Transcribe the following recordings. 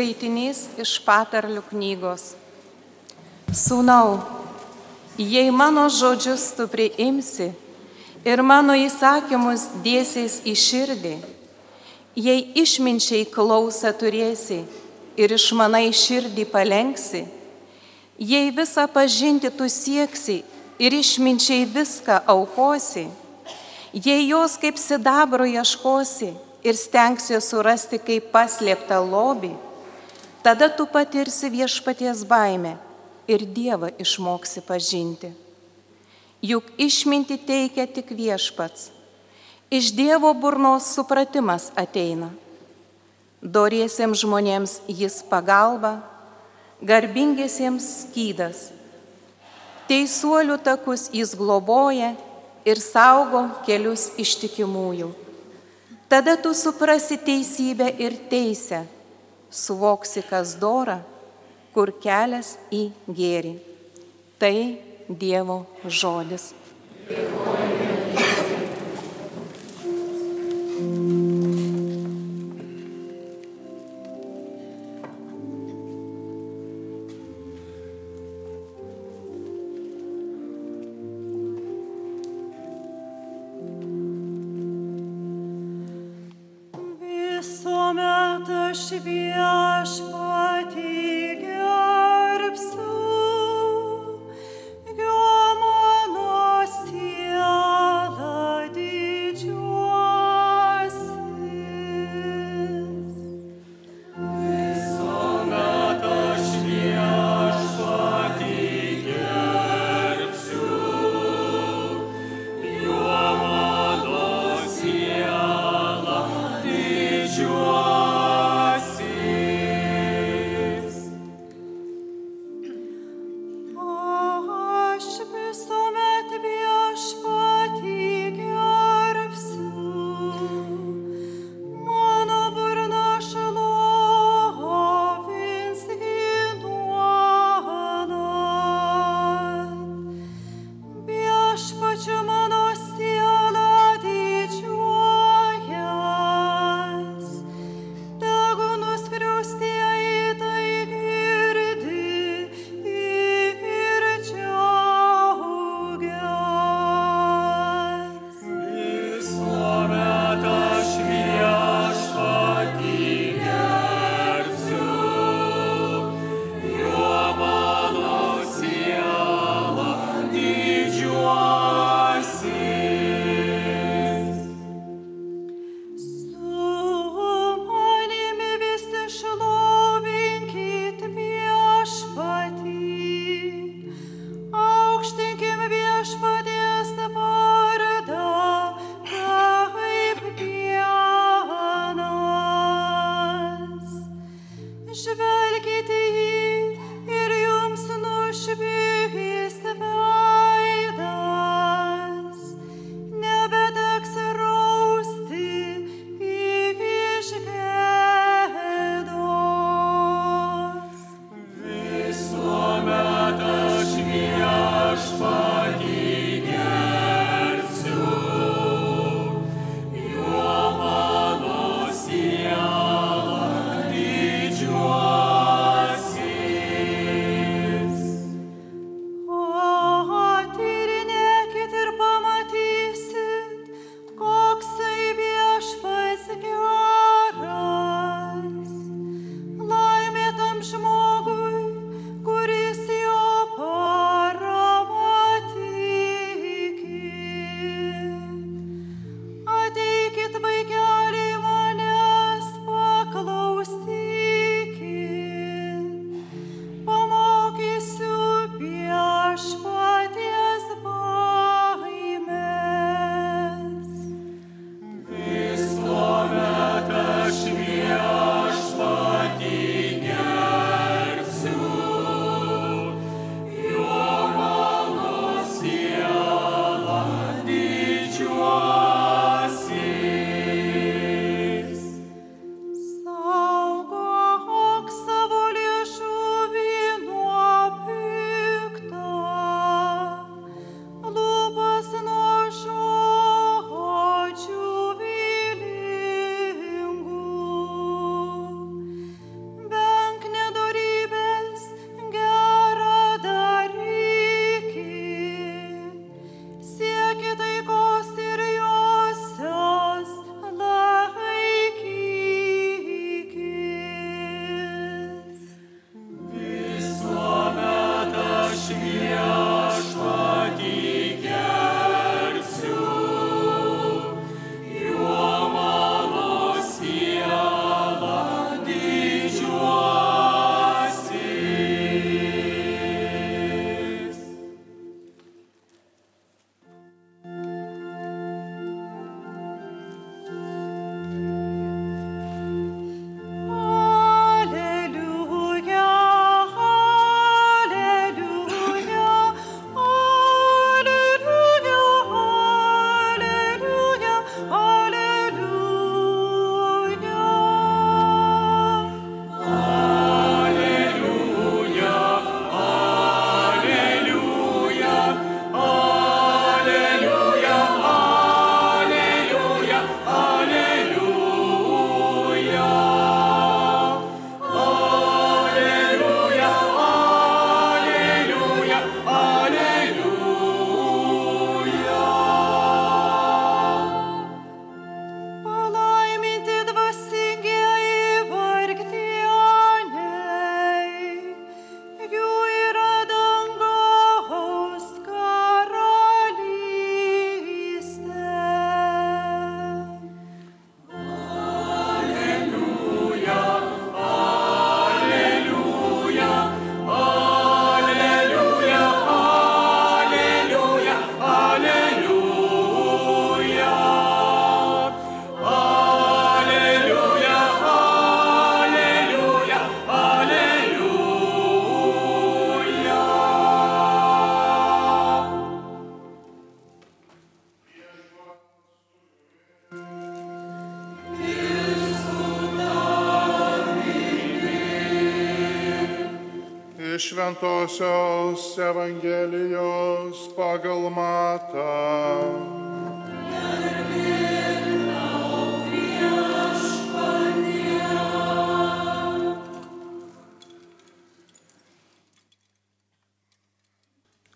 Skaitinys iš patarlių knygos. Sūnau, jei mano žodžius tu priimsi ir mano įsakymus dėsiais į širdį, jei išminčiai klausą turėsi ir išmanai širdį palenksi, jei visą pažinti tu sieksi ir išminčiai viską aukosi, jei jos kaip sidabro ieškosi ir stengsi surasti kaip paslėptą lobį, tada tu patirsi viešpaties baimę ir Dievą išmoksi pažinti. Juk išminti teikia tik viešpats. Iš Dievo burnos supratimas ateina. Doriesiems žmonėms jis pagalba, garbingiesiems skydas. Teisuolių takus jis globoja ir saugo kelius ištikimųjų. Tada tu suprasi teisybę ir teisę suvoksi, kas dora, kur kelias į gėrį. Tai Dievo žodis. Dėkuoju.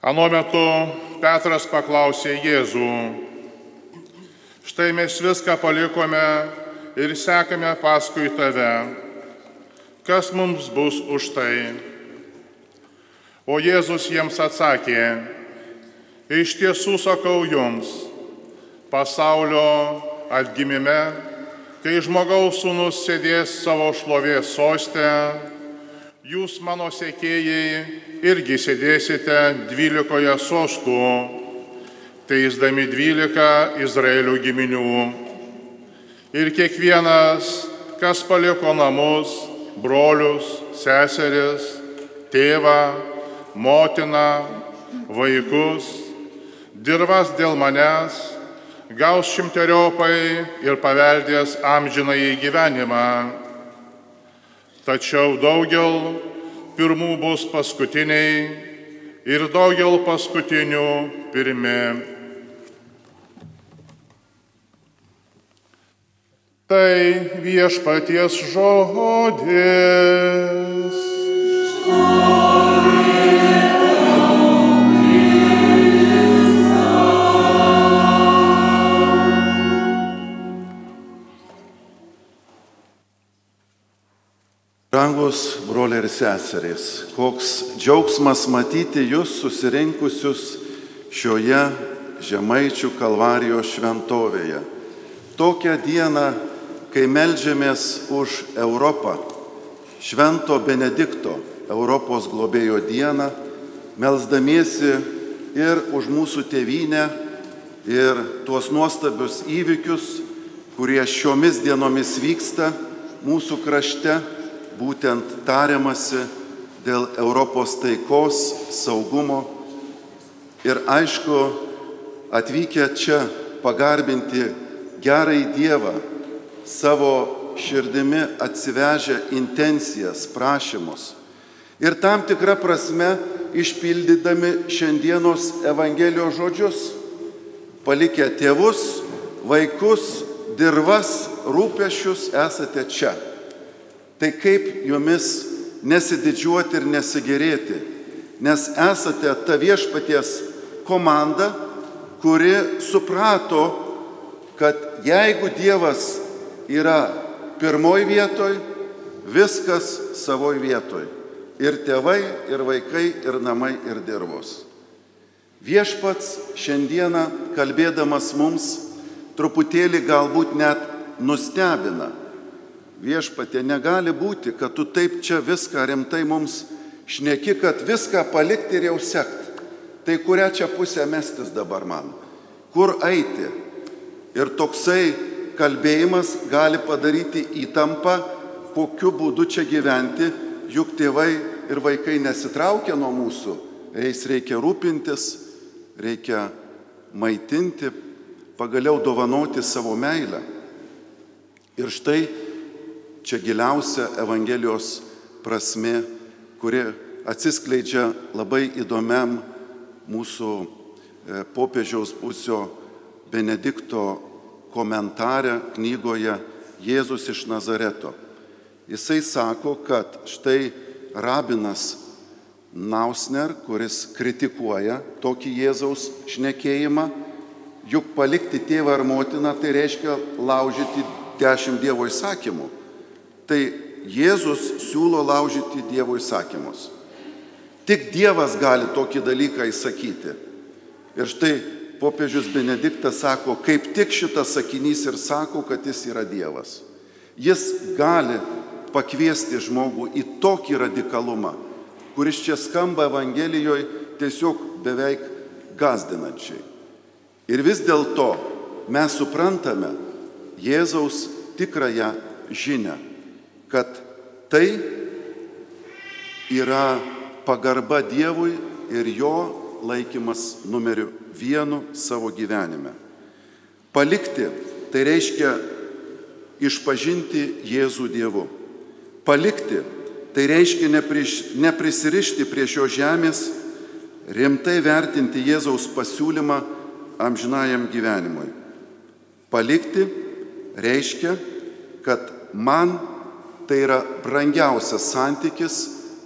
Anuo metu Petras paklausė Jėzų, štai mes viską palikome ir sekame paskui tave, kas mums bus už tai? O Jėzus jiems atsakė, iš tiesų sakau jums, pasaulio atgimime, kai žmogaus sūnus sėdės savo šlovės sostę, jūs mano sekėjai irgi sėdėsite dvylikoje sostų, teisdami dvylika Izraelio giminių. Ir kiekvienas, kas paliko namus, brolius, seseris, tėvą, motiną, vaikus, dirvas dėl manęs, gaus šimteriopai ir paveldės amžinai gyvenimą Tačiau daugel pirmų bus paskutiniai ir daugel paskutinių pirmi. Tai viešpaties žodis. Brangus broliai ir seserys, koks džiaugsmas matyti jūs susirinkusius šioje Žemaičių kalvarijos šventovėje. Tokią dieną, kai melžiamės už Europą, Švento Benedikto Europos globėjo dieną, melzdamiesi ir už mūsų tėvynę, ir tuos nuostabius įvykius, kurie šiomis dienomis vyksta mūsų krašte būtent tariamasi dėl Europos taikos, saugumo ir aišku, atvykę čia pagarbinti gerai Dievą, savo širdimi atsivežę intencijas, prašymus ir tam tikrą prasme išpildydami šiandienos Evangelijos žodžius, palikę tėvus, vaikus, dirvas, rūpešius esate čia. Tai kaip jumis nesididžiuoti ir nesigerėti, nes esate ta viešpaties komanda, kuri suprato, kad jeigu Dievas yra pirmoji vietoj, viskas savoj vietoj. Ir tėvai, ir vaikai, ir namai, ir dirvos. Viešpats šiandieną kalbėdamas mums truputėlį galbūt net nustebina viešpatė, negali būti, kad tu taip čia viską rimtai mums šneki, kad viską palikti ir jau sekti. Tai kurią čia pusę mestis dabar man? Kur eiti? Ir toksai kalbėjimas gali padaryti įtampą, kokiu būdu čia gyventi, juk tėvai ir vaikai nesitraukia nuo mūsų, jais reikia rūpintis, reikia maitinti, pagaliau dovanoti savo meilę. Ir štai čia giliausia Evangelijos prasme, kuri atsiskleidžia labai įdomiam mūsų e, popiežiaus pusio Benedikto komentare knygoje Jėzus iš Nazareto. Jisai sako, kad štai rabinas Nausner, kuris kritikuoja tokį Jėzaus šnekėjimą, juk palikti tėvą ar motiną tai reiškia laužyti dešimt Dievo įsakymų. Tai Jėzus siūlo laužyti Dievo įsakymus. Tik Dievas gali tokį dalyką įsakyti. Ir štai popiežius Benediktas sako, kaip tik šitas sakinys ir sako, kad jis yra Dievas. Jis gali pakviesti žmogų į tokį radikalumą, kuris čia skamba Evangelijoje tiesiog beveik gazdinančiai. Ir vis dėlto mes suprantame Jėzaus tikrąją žinę kad tai yra pagarba Dievui ir jo laikymas numeriu vienu savo gyvenime. Palikti tai reiškia išpažinti Jėzų Dievu. Palikti Tai reiškia nepriš, neprisirišti prie šio žemės, rimtai vertinti Jėzaus pasiūlymą amžinajam gyvenimui. Palikti reiškia, kad man tai yra brangiausias santykis,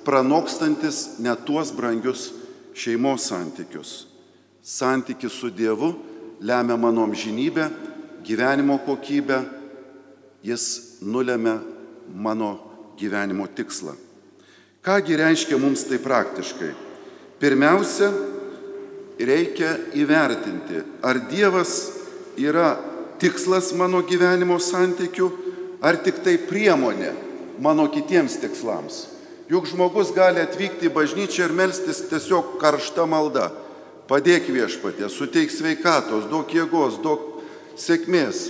pranokstantis net tuos brangius šeimos santykius. Santykis su Dievu lemia mano amžinybę, gyvenimo kokybę, jis nulėmė mano gyvenimo tikslą. Kągi reiškia mums tai praktiškai? Pirmiausia, reikia įvertinti, ar Dievas yra tikslas mano gyvenimo santykių, ar tik tai priemonė mano kitiems tikslams. Juk žmogus gali atvykti į bažnyčią ir melstis tiesiog karšta malda. Padėk viešpatė, suteik sveikatos, daug jėgos, daug sėkmės.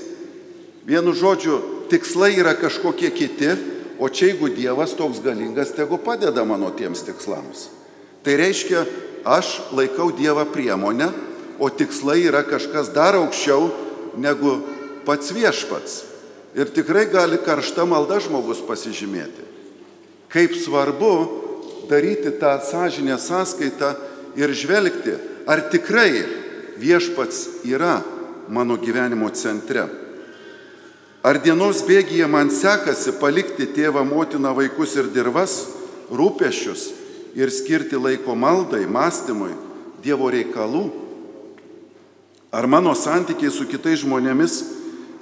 Vienu žodžiu, tikslai yra kažkokie kiti, o čia jeigu Dievas toks galingas, tegu padeda mano tiems tikslams. Tai reiškia, aš laikau Dievą priemonę, o tikslai yra kažkas dar aukščiau negu pats viešpats. Ir tikrai gali karšta malda žmogus pasižymėti. Kaip svarbu daryti tą sąžinę sąskaitą ir žvelgti, ar tikrai viešpats yra mano gyvenimo centre. Ar dienos bėgyje man sekasi palikti tėvą, motiną, vaikus ir dirvas, rūpešius ir skirti laiko maldai, mąstymui, Dievo reikalų? Ar mano santykiai su kitais žmonėmis,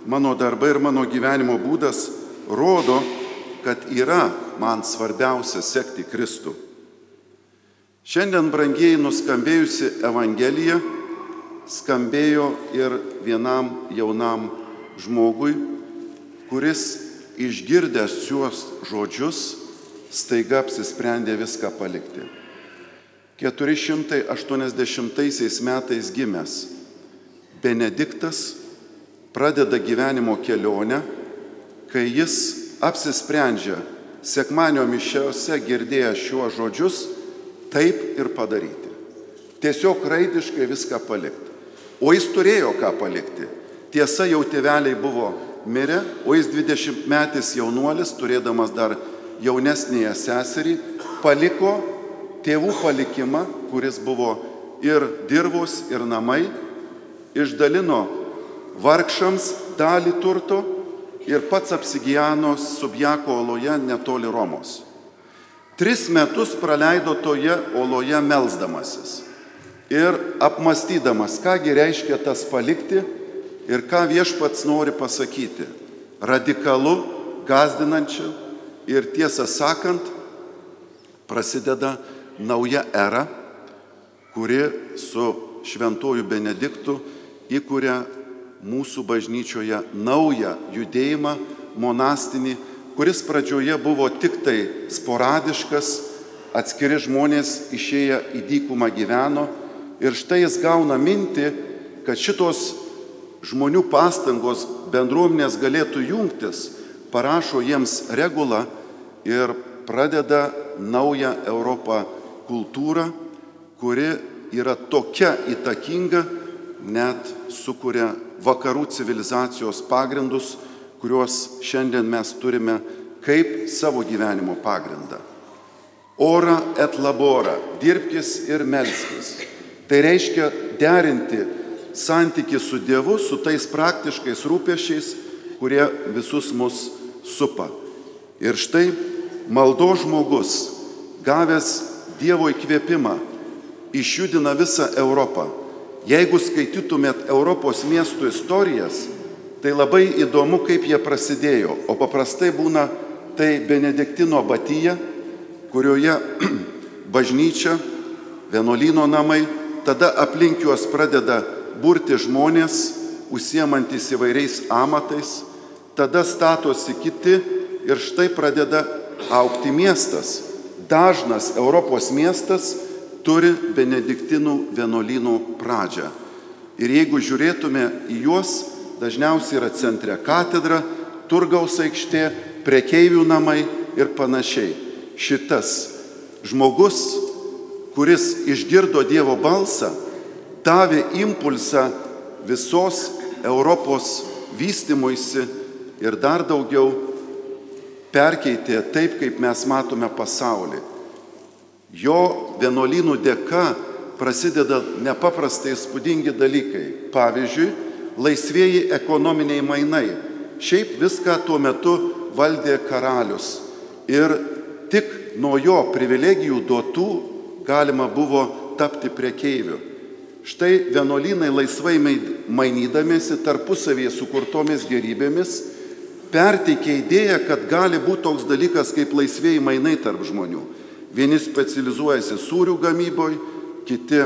mano darbai ir mano gyvenimo būdas rodo, kad yra man svarbiausia sekti Kristų? Šiandien, brangieji, nuskambėjusi Evangelija skambėjo ir vienam jaunam žmogui, kuris išgirdęs šiuos žodžius staiga apsisprendė viską palikti. 480 metais gimęs Benediktas pradeda gyvenimo kelionę, kai jis apsisprendžia sekmanio mišiose girdėjęs šiuos žodžius taip ir padaryti. Tiesiog raidiškai viską palikti. O jis turėjo ką palikti. Tiesa, jau tėveliai buvo mirę, o jis 20 metais jaunuolis, turėdamas dar jaunesnėje seserį, paliko tėvų palikimą, kuris buvo ir dirvos, ir namai, išdalino vargšams dalį turto ir pats apsigyjano Subjako oloje netoli Romos. Tris metus praleido toje oloje melzdamasis ir apmastydamas, kągi reiškia tas palikti ir ką viešpats nori pasakyti. Radikalu, gazdinančiu ir tiesą sakant, prasideda nauja era, kuri su šventuoju Benediktu įkūrė mūsų bažnyčioje naują judėjimą monastinį kuris pradžioje buvo tik tai sporadiškas, atskiri žmonės išėję į dykumą gyveno ir štai jis gauna mintį, kad šitos žmonių pastangos bendruomenės galėtų jungtis, parašo jiems regulą ir pradeda naują Europą kultūrą, kuri yra tokia įtakinga, net sukuria vakarų civilizacijos pagrindus, kuriuos šiandien mes turime kaip savo gyvenimo pagrindą. Ora et labora, dirbkis ir melskis. Tai reiškia derinti santyki su Dievu, su tais praktiškais rūpešiais, kurie visus mus supa. Ir štai maldo žmogus, gavęs Dievo įkvėpimą, išjudina visą Europą. Jeigu skaitytumėt Europos miestų istorijas, Tai labai įdomu, kaip jie prasidėjo. O paprastai būna tai Benediktino batyje, kurioje bažnyčia, vienuolino namai, tada aplink juos pradeda burti žmonės, užsiemantis įvairiais amatais, tada statosi kiti ir štai pradeda aukti miestas. Dažnas Europos miestas turi Benediktinų vienuolynų pradžią. Ir jeigu žiūrėtume į juos, dažniausiai yra centre katedra, turgaus aikštė, prekeivių namai ir panašiai. Šitas žmogus, kuris išgirdo Dievo balsą, davė impulsą visos Europos vystimuisi ir dar daugiau perkeitė taip, kaip mes matome pasaulį. Jo vienuolynų dėka prasideda nepaprastai spūdingi dalykai. Pavyzdžiui, laisvėjai ekonominiai mainai. Šiaip viską tuo metu valdė karalius. Ir tik nuo jo privilegijų duotų galima buvo tapti priekeiviu. Štai vienuolynai laisvai mainydamėsi tarpusavėje sukurtomis gerybėmis perteikė idėją, kad gali būti toks dalykas kaip laisvėjai mainai tarp žmonių. Vieni specializuojasi sūrių gamyboje, kiti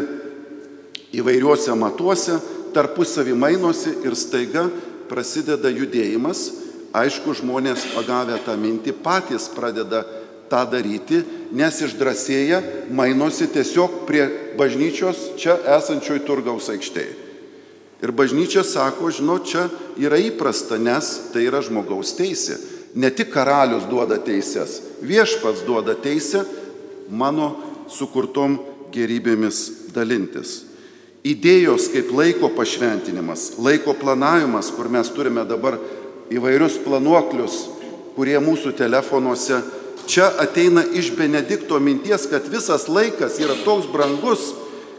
įvairiuose matuose, tarpusavį mainosi ir staiga prasideda judėjimas. Aišku, žmonės pagavę tą mintį patys pradeda tą daryti, nes išdrasėję mainosi tiesiog prie bažnyčios čia esančioj turgaus aikštėje. Ir bažnyčia sako, žinot, čia yra įprasta, nes tai yra žmogaus teisė. Ne tik karalius duoda teises, viešpats duoda teisę mano sukurtom gerybėmis dalintis. Idėjos kaip laiko pašventinimas, laiko planavimas, kur mes turime dabar įvairius planuoklius, kurie mūsų telefonuose čia ateina iš Benedikto minties, kad visas laikas yra toks brangus,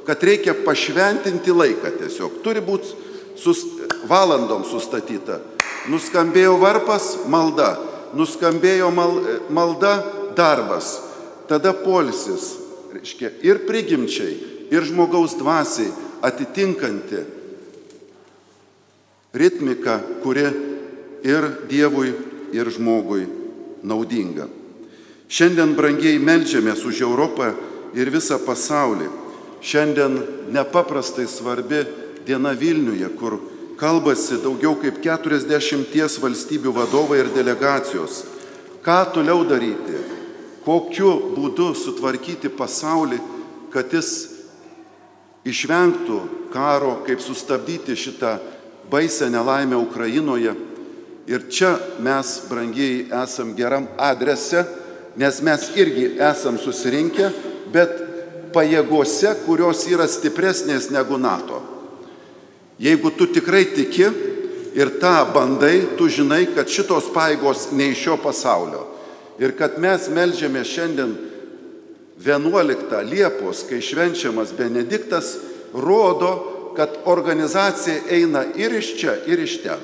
kad reikia pašventinti laiką tiesiog. Turi būti sus, valandom sustatyta. Nuskambėjo varpas - malda, nuskambėjo mal, malda - darbas, tada polisis, reiškia, ir prigimčiai, ir žmogaus dvasiai atitinkanti ritmika, kuri ir Dievui, ir žmogui naudinga. Šiandien brangiai melžiamės už Europą ir visą pasaulį. Šiandien nepaprastai svarbi diena Vilniuje, kur kalbasi daugiau kaip 40 valstybių vadovai ir delegacijos. Ką toliau daryti, kokiu būdu sutvarkyti pasaulį, kad jis išvengtų karo, kaip sustabdyti šitą baisę nelaimę Ukrainoje. Ir čia mes, brangiai, esam geram adrese, nes mes irgi esam susirinkę, bet pajėgose, kurios yra stipresnės negu NATO. Jeigu tu tikrai tiki ir tą bandai, tu žinai, kad šitos paėgos ne iš šio pasaulio. Ir kad mes melžiame šiandien 11 Liepos, kai švenčiamas Benediktas, rodo, kad organizacija eina ir iš čia, ir iš ten.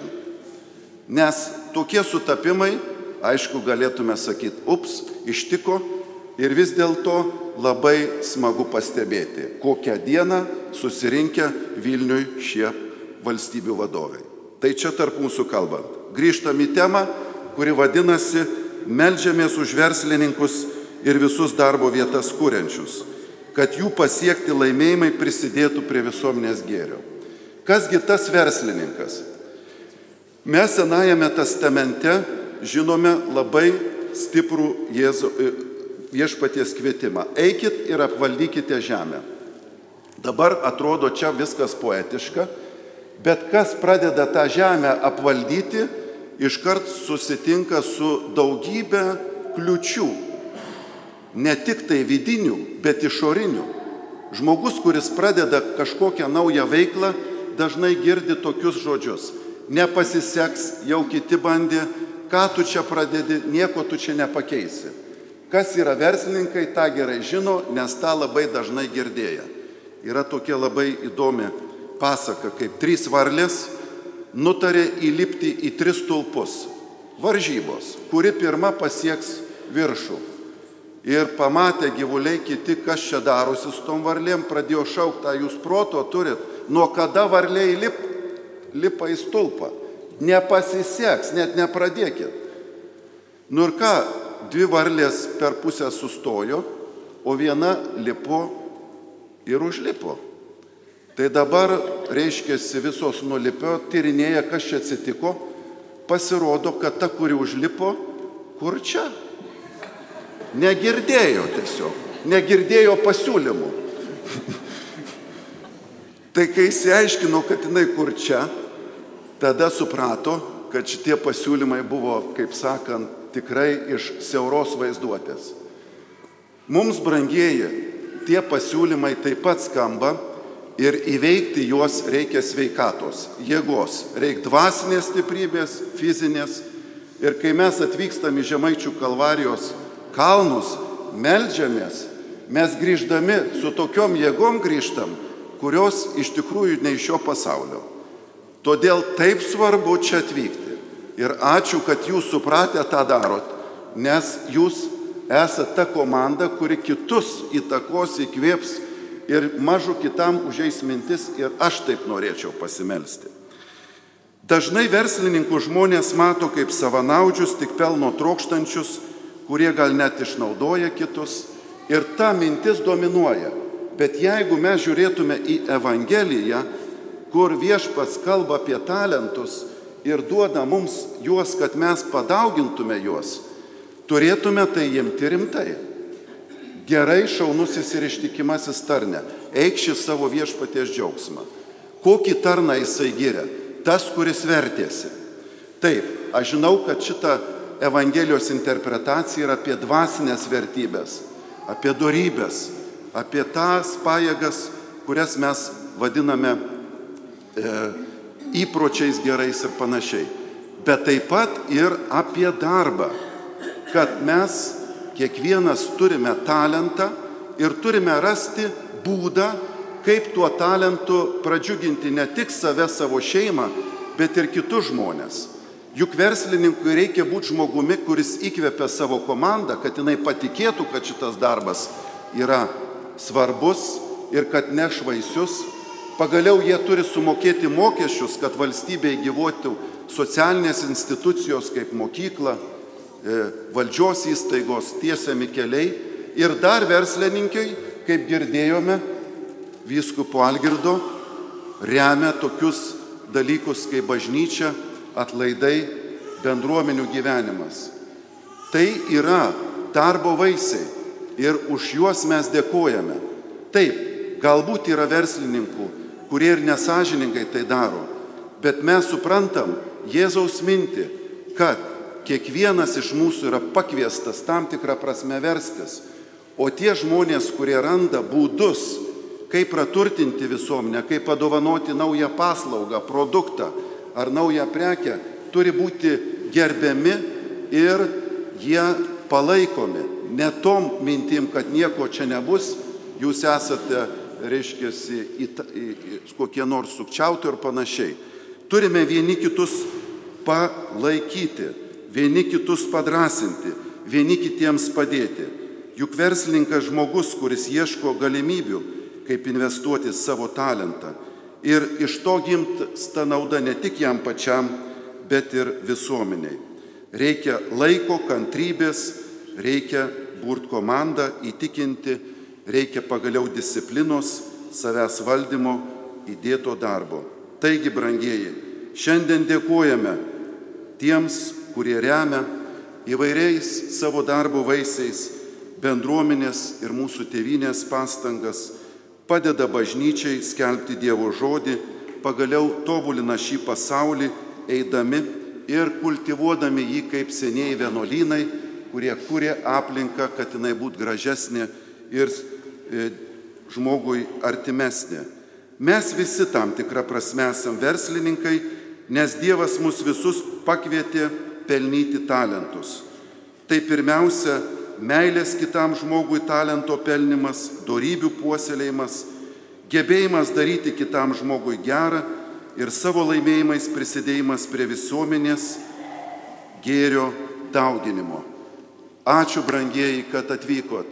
Nes tokie sutapimai, aišku, galėtume sakyti, ups, ištiko ir vis dėlto labai smagu pastebėti, kokią dieną susirinkę Vilniui šie valstybių vadovai. Tai čia tarp mūsų kalbant. Grįžtam į temą, kuri vadinasi Meldžiamės už verslininkus ir visus darbo vietas kūrenčius, kad jų pasiekti laimėjimai prisidėtų prie visuomenės gėrio. Kasgi tas verslininkas? Mes Senajame testamente žinome labai stiprų Jėzu, e, viešpaties kvietimą. Eikit ir apvaldykite žemę. Dabar atrodo čia viskas poetiška, bet kas pradeda tą žemę apvaldyti, iškart susitinka su daugybė kliučių ne tik tai vidinių, bet išorinių. Žmogus, kuris pradeda kažkokią naują veiklą, dažnai girdi tokius žodžius. Nepasiseks, jau kiti bandė, ką tu čia pradedi, nieko tu čia nepakeisi. Kas yra verslininkai, tą gerai žino, nes tą labai dažnai girdėję. Yra tokia labai įdomi pasaka, kaip trys varlės nutarė įlipti į tris tulpus. Varžybos, kuri pirma pasieks viršų. Ir pamatė gyvuliai kiti, kas čia darosi su tom varlėm, pradėjo šaukti, jūs proto turit, nuo kada varliai lip, lipa į stulpą. Nepasiseks, net nepradėkit. Nu ir ką, dvi varlės per pusę sustojo, o viena lipo ir užlipo. Tai dabar, reiškia, visos nulipio, tyrinėja, kas čia atsitiko, pasirodo, kad ta, kuri užlipo, kur čia? Negirdėjo tiesiog, negirdėjo pasiūlymų. tai kai įsiaiškino, kad jinai kur čia, tada suprato, kad šitie pasiūlymai buvo, kaip sakant, tikrai iš siauros vaizduotės. Mums, brangieji, tie pasiūlymai taip pat skamba ir įveikti juos reikia sveikatos, jėgos, reikia dvasinės stiprybės, fizinės Ir kai mes atvykstam į Žemaičių kalvarijos kalnus, melžiamės, mes grįždami su tokiom jėgom grįžtam, kurios iš tikrųjų ne iš šio pasaulio. Todėl taip svarbu čia atvykti. Ir ačiū, kad jūs supratę tą darot, nes jūs esate ta komanda, kuri kitus įtakos, įkvėps ir mažu kitam užeis mintis ir aš taip norėčiau pasimelsti. Dažnai verslininkų žmonės mato kaip savanaudžius, tik pelno trokštančius, kurie gal net išnaudoja kitus ir ta mintis dominuoja. Bet jeigu mes žiūrėtume į Evangeliją, kur viešpats kalba apie talentus ir duoda mums juos, kad mes padaugintume juos, turėtume tai imti rimtai. Gerai šaunusis ir ištikimasis tarne, eikši savo viešpaties džiaugsmą. Kokį tarną jisai giria? tas, kuris vertėsi. Taip, aš žinau, kad šita Evangelijos interpretacija yra apie dvasinės vertybės, apie darybės, apie tas pajėgas, kurias mes vadiname e, įpročiais gerais ir panašiai. Bet taip pat ir apie darbą, kad mes kiekvienas turime talentą ir turime rasti būdą, kaip tuo talentu pradžiuginti ne tik save, savo šeimą, bet ir kitus žmonės. Juk verslininkui reikia būti žmogumi, kuris įkvepia savo komandą, kad jinai patikėtų, kad šitas darbas yra svarbus ir kad neš vaisius. Pagaliau jie turi sumokėti mokesčius, kad valstybėje gyvuotų socialinės institucijos kaip mokykla, valdžios įstaigos, tiesiami keliai. Ir dar verslininkai, kaip girdėjome, vyskupo Algirdo remia tokius dalykus kaip bažnyčia, atlaidai, bendruomenių gyvenimas. Tai yra darbo vaisiai ir už juos mes dėkojame. Taip, galbūt yra verslininkų, kurie ir nesažininkai tai daro, bet mes suprantam Jėzaus mintį, kad kiekvienas iš mūsų yra pakviestas tam tikrą prasme verstis, o tie žmonės, kurie randa būdus, kaip praturtinti visuomenę, kaip padovanoti naują paslaugą, produktą ar naują prekę, turi būti gerbiami ir jie palaikomi. Ne tom mintim, kad nieko čia nebus, jūs esate, reiškia, kokie nors sukčiauti ir panašiai. Turime vieni kitus palaikyti, vieni kitus padrasinti, vieni kitiems padėti. Juk verslininkas žmogus, kuris ieško galimybių, kaip investuoti savo talentą. Ir iš to gimsta nauda ne tik jam pačiam, bet ir visuomeniai. Reikia laiko, kantrybės, reikia burt komandą, įtikinti, reikia pagaliau disciplinos, savęs valdymo, įdėto darbo. Taigi, brangieji, šiandien dėkojame tiems, kurie remia įvairiais savo darbo vaisiais bendruomenės ir mūsų tėvinės pastangas padeda bažnyčiai skelbti Dievo žodį, pagaliau tobulina šį pasaulį, eidami ir kultivuodami jį kaip senieji vienuolynai, kurie kūrė aplinką, kad jinai būtų gražesnė ir e, žmogui artimesnė. Mes visi tam tikrą prasme esam verslininkai, nes Dievas mus visus pakvietė pelnyti talentus. Tai pirmiausia, meilės kitam žmogui talento pelnimas, darybių puoselėjimas, gebėjimas daryti kitam žmogui gerą ir savo laimėjimais prisidėjimas prie visuomenės gėrio dauginimo. Ačiū brangieji, kad atvykot.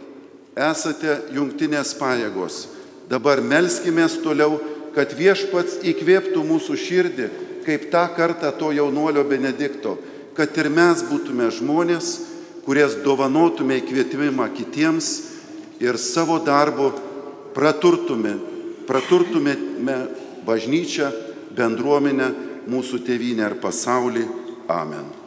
Esate jungtinės pajėgos. Dabar melskime toliau, kad viešpats įkvėptų mūsų širdį, kaip tą kartą to jaunuolio Benedikto, kad ir mes būtume žmonės, kurias dovanotume įkvietimą kitiems ir savo darbu praturtume, praturtumėme bažnyčią, bendruomenę, mūsų tėvynę ir pasaulį. Amen.